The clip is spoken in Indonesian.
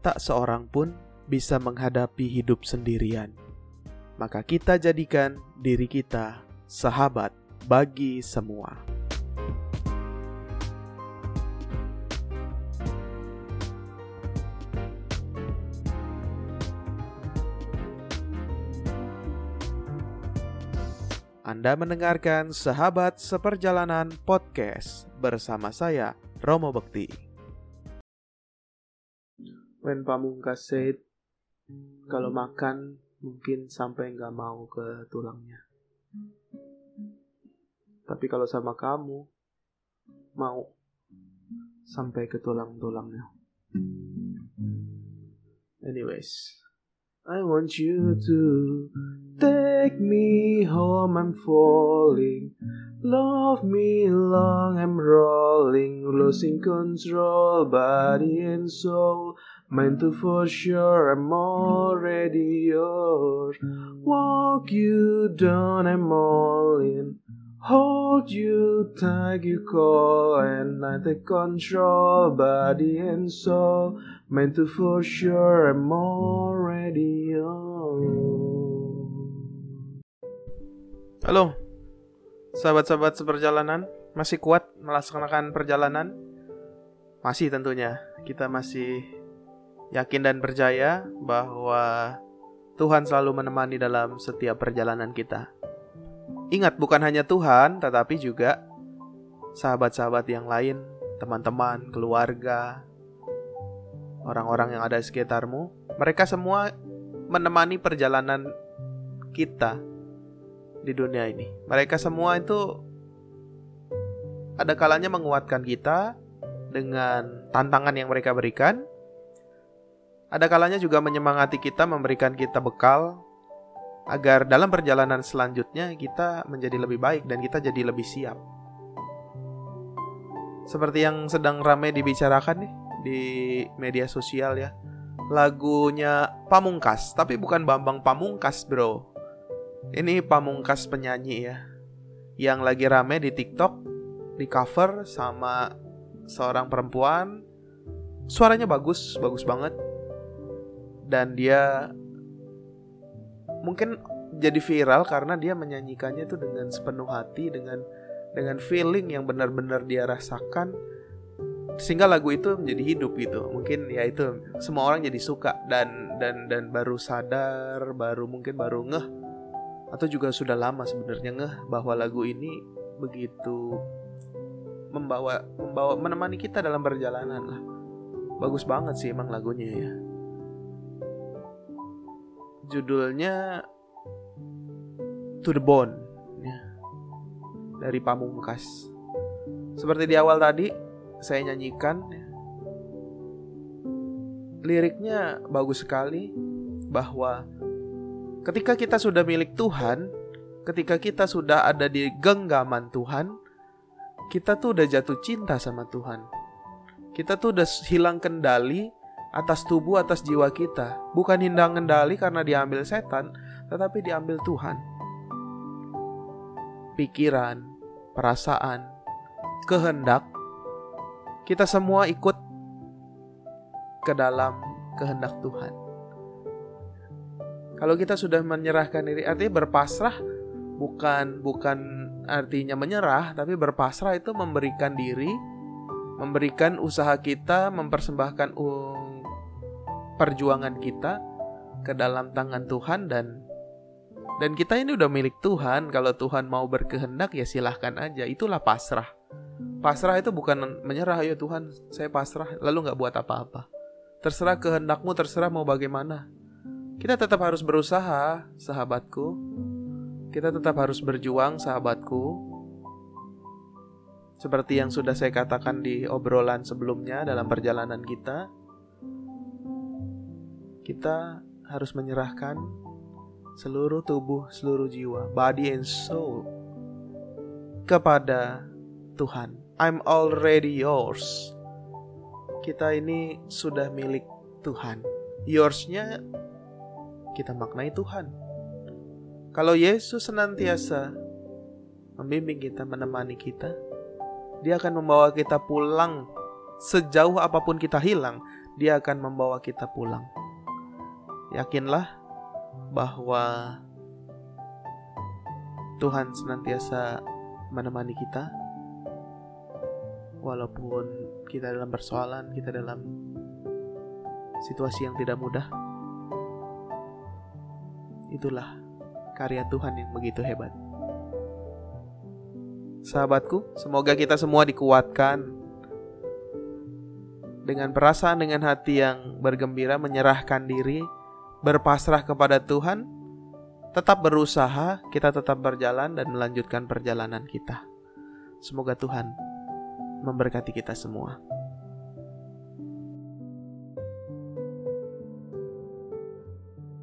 tak seorang pun bisa menghadapi hidup sendirian. Maka kita jadikan diri kita sahabat bagi semua. Anda mendengarkan Sahabat Seperjalanan Podcast bersama saya, Romo Bekti. When Pamungkas said, kalau makan mungkin sampai nggak mau ke tulangnya. Tapi kalau sama kamu, mau sampai ke tulang-tulangnya. Anyways, I want you to take me home, I'm falling. Love me long, I'm rolling, losing control, body and soul. Mind to for sure, I'm already yours. Walk you down, I'm all in. Hold you tight, you call, and I take control, body and soul. Meant to for sure, I'm already yours. Halo, sahabat-sahabat seperjalanan, masih kuat melaksanakan perjalanan? Masih tentunya, kita masih yakin dan percaya bahwa Tuhan selalu menemani dalam setiap perjalanan kita. Ingat, bukan hanya Tuhan, tetapi juga sahabat-sahabat yang lain, teman-teman, keluarga, orang-orang yang ada di sekitarmu. Mereka semua menemani perjalanan kita di dunia ini. Mereka semua itu ada kalanya menguatkan kita dengan tantangan yang mereka berikan. Ada kalanya juga menyemangati kita, memberikan kita bekal agar dalam perjalanan selanjutnya kita menjadi lebih baik dan kita jadi lebih siap. Seperti yang sedang ramai dibicarakan nih di media sosial ya. Lagunya Pamungkas, tapi bukan Bambang Pamungkas, Bro. Ini Pamungkas penyanyi ya. Yang lagi rame di TikTok di cover sama seorang perempuan. Suaranya bagus, bagus banget. Dan dia mungkin jadi viral karena dia menyanyikannya itu dengan sepenuh hati dengan dengan feeling yang benar-benar dia rasakan sehingga lagu itu menjadi hidup gitu. Mungkin ya itu semua orang jadi suka dan dan dan baru sadar baru mungkin baru ngeh atau juga sudah lama sebenarnya ngeh bahwa lagu ini begitu membawa membawa menemani kita dalam perjalanan lah. Bagus banget sih emang lagunya ya judulnya To the Bone ya. dari Pamungkas. Seperti di awal tadi saya nyanyikan ya. liriknya bagus sekali bahwa ketika kita sudah milik Tuhan, ketika kita sudah ada di genggaman Tuhan, kita tuh udah jatuh cinta sama Tuhan. Kita tuh udah hilang kendali atas tubuh, atas jiwa kita. Bukan hindang kendali karena diambil setan, tetapi diambil Tuhan. Pikiran, perasaan, kehendak, kita semua ikut ke dalam kehendak Tuhan. Kalau kita sudah menyerahkan diri, artinya berpasrah bukan bukan artinya menyerah, tapi berpasrah itu memberikan diri, memberikan usaha kita, mempersembahkan perjuangan kita ke dalam tangan Tuhan dan dan kita ini udah milik Tuhan. Kalau Tuhan mau berkehendak ya silahkan aja. Itulah pasrah. Pasrah itu bukan menyerah. Ayo Tuhan, saya pasrah. Lalu nggak buat apa-apa. Terserah kehendakmu, terserah mau bagaimana. Kita tetap harus berusaha, sahabatku. Kita tetap harus berjuang, sahabatku. Seperti yang sudah saya katakan di obrolan sebelumnya dalam perjalanan kita, kita harus menyerahkan seluruh tubuh, seluruh jiwa, body and soul kepada Tuhan. I'm already yours. Kita ini sudah milik Tuhan. Yours-nya kita maknai Tuhan. Kalau Yesus senantiasa membimbing kita, menemani kita, dia akan membawa kita pulang sejauh apa pun kita hilang Dia akan membawa kita pulang. Yakinlah bahwa Tuhan senantiasa menemani kita, walaupun kita dalam persoalan, kita dalam situasi yang tidak mudah. Itulah karya Tuhan yang begitu hebat. Sahabatku, semoga kita semua dikuatkan dengan perasaan dengan hati yang bergembira menyerahkan diri, berpasrah kepada Tuhan, tetap berusaha, kita tetap berjalan dan melanjutkan perjalanan kita. Semoga Tuhan memberkati kita semua.